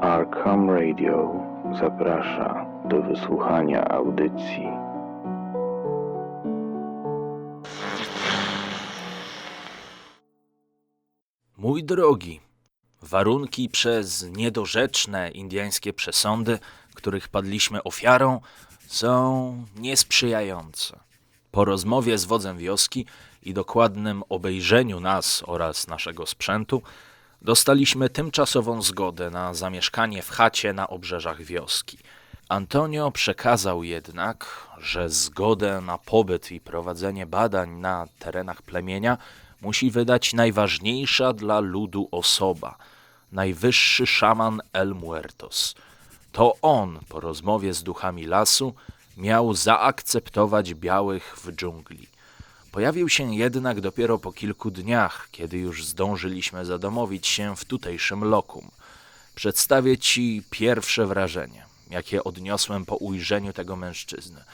Arkham Radio zaprasza do wysłuchania audycji. Mój drogi, warunki przez niedorzeczne indyjskie przesądy, których padliśmy ofiarą, są niesprzyjające. Po rozmowie z wodzem wioski i dokładnym obejrzeniu nas oraz naszego sprzętu, dostaliśmy tymczasową zgodę na zamieszkanie w chacie na obrzeżach wioski. Antonio przekazał jednak, że zgodę na pobyt i prowadzenie badań na terenach plemienia musi wydać najważniejsza dla ludu osoba, najwyższy szaman El Muertos. To on, po rozmowie z duchami lasu, miał zaakceptować białych w dżungli. Pojawił się jednak dopiero po kilku dniach, kiedy już zdążyliśmy zadomowić się w tutejszym lokum. Przedstawię ci pierwsze wrażenie, jakie odniosłem po ujrzeniu tego mężczyzny.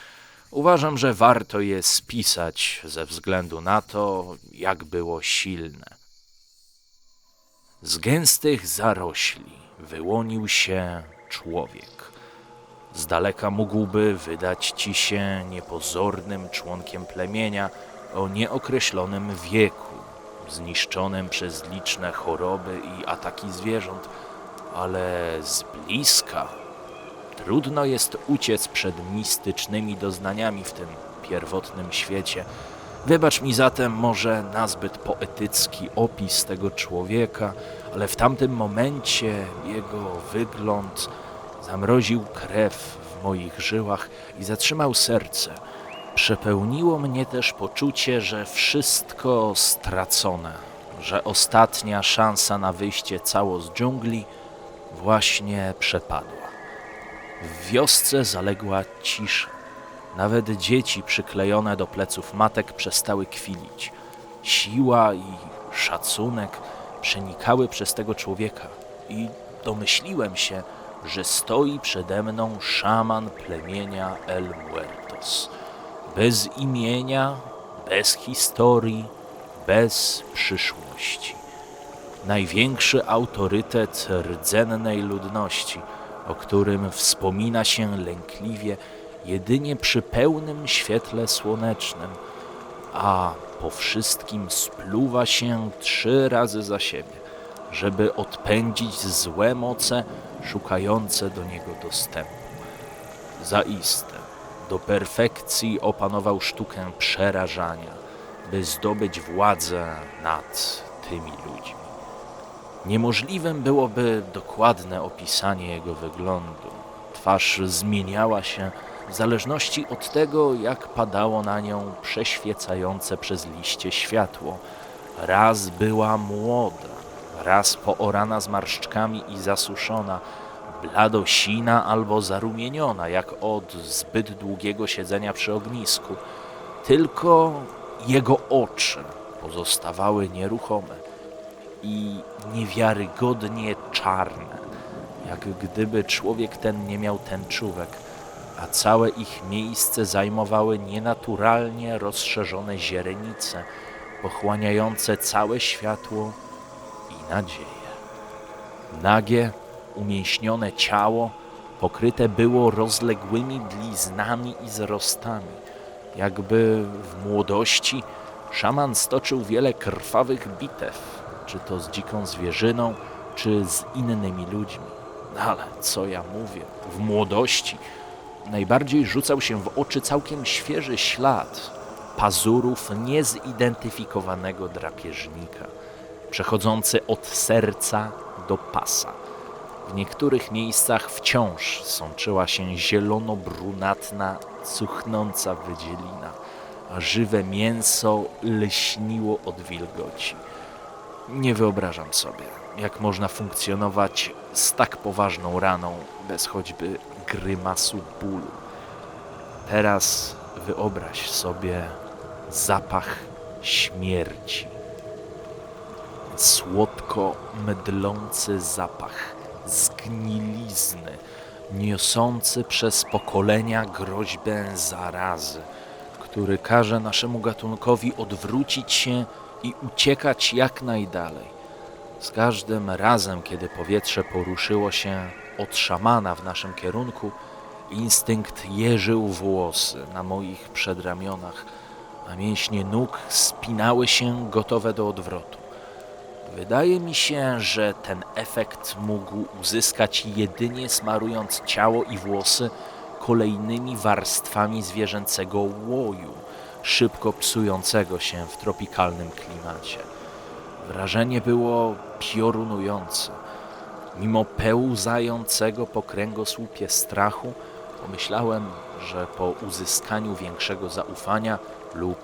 Uważam, że warto je spisać ze względu na to, jak było silne. Z gęstych zarośli wyłonił się człowiek. Z daleka mógłby wydać ci się niepozornym członkiem plemienia o nieokreślonym wieku, zniszczonym przez liczne choroby i ataki zwierząt, ale z bliska trudno jest uciec przed mistycznymi doznaniami w tym pierwotnym świecie. Wybacz mi zatem może nazbyt poetycki opis tego człowieka, ale w tamtym momencie jego wygląd zamroził krew w moich żyłach i zatrzymał serce. Przepełniło mnie też poczucie, że wszystko stracone, że ostatnia szansa na wyjście cało z dżungli właśnie przepadła. W wiosce zaległa cisza. Nawet dzieci przyklejone do pleców matek przestały kwilić. Siła i szacunek przenikały przez tego człowieka i domyśliłem się, że stoi przede mną szaman plemienia El Muertos. Bez imienia, bez historii, bez przyszłości. Największy autorytet rdzennej ludności, o którym wspomina się lękliwie jedynie przy pełnym świetle słonecznym, a po wszystkim spluwa się trzy razy za siebie, żeby odpędzić złe moce szukające do niego dostępu. Zaiste, do perfekcji opanował sztukę przerażania, by zdobyć władzę nad tymi ludźmi. Niemożliwym byłoby dokładne opisanie jego wyglądu. Twarz zmieniała się w zależności od tego, jak padało na nią przeświecające przez liście światło. Raz była młoda, raz poorana zmarszczkami i zasuszona, bladosina albo zarumieniona, jak od zbyt długiego siedzenia przy ognisku. Tylko jego oczy pozostawały nieruchome i niewiarygodnie czarne, jak gdyby człowiek ten nie miał tęczówek, a całe ich miejsce zajmowały nienaturalnie rozszerzone źrenice, pochłaniające całe światło i nadzieję. Nagie, umięśnione ciało pokryte było rozległymi bliznami i zrostami, jakby w młodości szaman stoczył wiele krwawych bitew, czy to z dziką zwierzyną, czy z innymi ludźmi. No ale co ja mówię, w młodości najbardziej rzucał się w oczy całkiem świeży ślad pazurów niezidentyfikowanego drapieżnika, przechodzący od serca do pasa. W niektórych miejscach wciąż sączyła się zielono-brunatna, cuchnąca wydzielina, a żywe mięso lśniło od wilgoci. Nie wyobrażam sobie, jak można funkcjonować z tak poważną raną bez choćby grymasu bólu. Teraz wyobraź sobie zapach śmierci. Słodko mydlący zapach zgnilizny, niosący przez pokolenia groźbę zarazy, który każe naszemu gatunkowi odwrócić się i uciekać jak najdalej. Z każdym razem, kiedy powietrze poruszyło się od szamana w naszym kierunku, instynkt jeżył włosy na moich przedramionach, a mięśnie nóg spinały się gotowe do odwrotu. Wydaje mi się, że ten efekt mógł uzyskać jedynie smarując ciało i włosy kolejnymi warstwami zwierzęcego łoju, szybko psującego się w tropikalnym klimacie. Wrażenie było piorunujące. Mimo pełzającego po kręgosłupie strachu, pomyślałem, że po uzyskaniu większego zaufania lub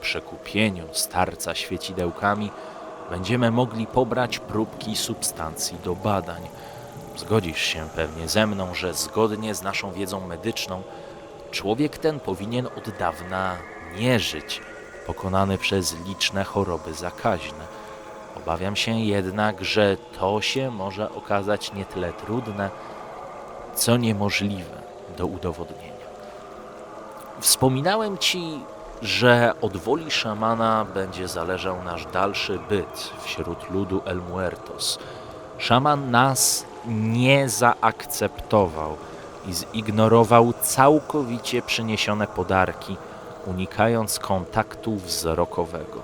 przekupieniu starca świecidełkami będziemy mogli pobrać próbki substancji do badań. Zgodzisz się pewnie ze mną, że zgodnie z naszą wiedzą medyczną człowiek ten powinien od dawna nie żyć, pokonany przez liczne choroby zakaźne. Obawiam się jednak, że to się może okazać nie tyle trudne, co niemożliwe do udowodnienia. Wspominałem ci, że od woli szamana będzie zależał nasz dalszy byt wśród ludu El Muertos. Szaman nas nie zaakceptował i zignorował całkowicie przyniesione podarki, unikając kontaktu wzrokowego.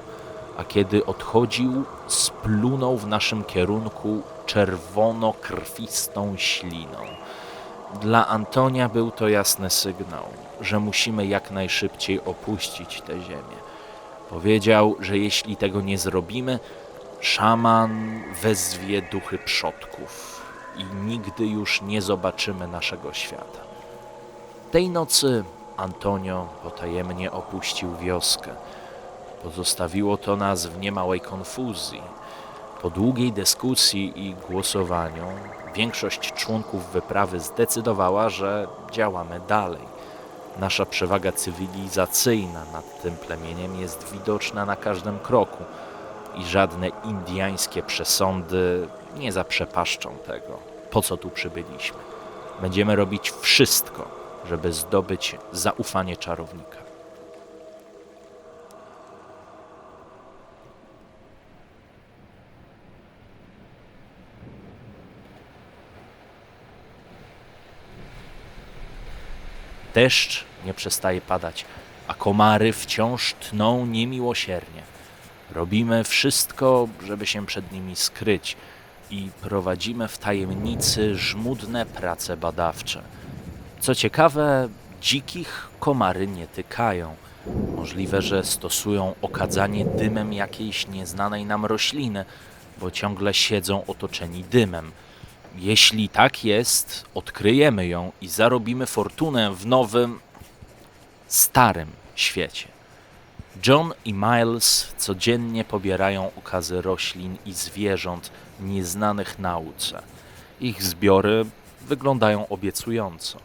A kiedy odchodził, splunął w naszym kierunku czerwono-krwistą śliną. Dla Antonia był to jasny sygnał, że musimy jak najszybciej opuścić tę ziemię. Powiedział, że jeśli tego nie zrobimy, szaman wezwie duchy przodków i nigdy już nie zobaczymy naszego świata. Tej nocy Antonio potajemnie opuścił wioskę. Pozostawiło to nas w niemałej konfuzji. Po długiej dyskusji i głosowaniu większość członków wyprawy zdecydowała, że działamy dalej. Nasza przewaga cywilizacyjna nad tym plemieniem jest widoczna na każdym kroku i żadne indyjskie przesądy nie zaprzepaszczą tego, po co tu przybyliśmy. Będziemy robić wszystko, żeby zdobyć zaufanie czarownika. Deszcz nie przestaje padać, a komary wciąż tną niemiłosiernie. Robimy wszystko, żeby się przed nimi skryć i prowadzimy w tajemnicy żmudne prace badawcze. Co ciekawe, dzikich komary nie tykają. Możliwe, że stosują okadzanie dymem jakiejś nieznanej nam rośliny, bo ciągle siedzą otoczeni dymem. Jeśli tak jest, odkryjemy ją i zarobimy fortunę w nowym, starym świecie. John i Miles codziennie pobierają okazy roślin i zwierząt nieznanych nauce. Ich zbiory wyglądają obiecująco.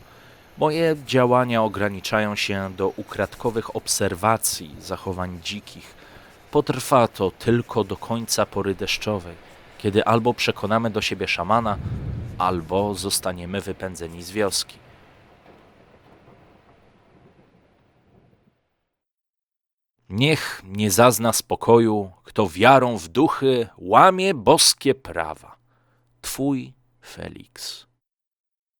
Moje działania ograniczają się do ukradkowych obserwacji zachowań dzikich. Potrwa to tylko do końca pory deszczowej, kiedy albo przekonamy do siebie szamana, albo zostaniemy wypędzeni z wioski. Niech nie zazna spokoju, kto wiarą w duchy łamie boskie prawa. Twój Felix.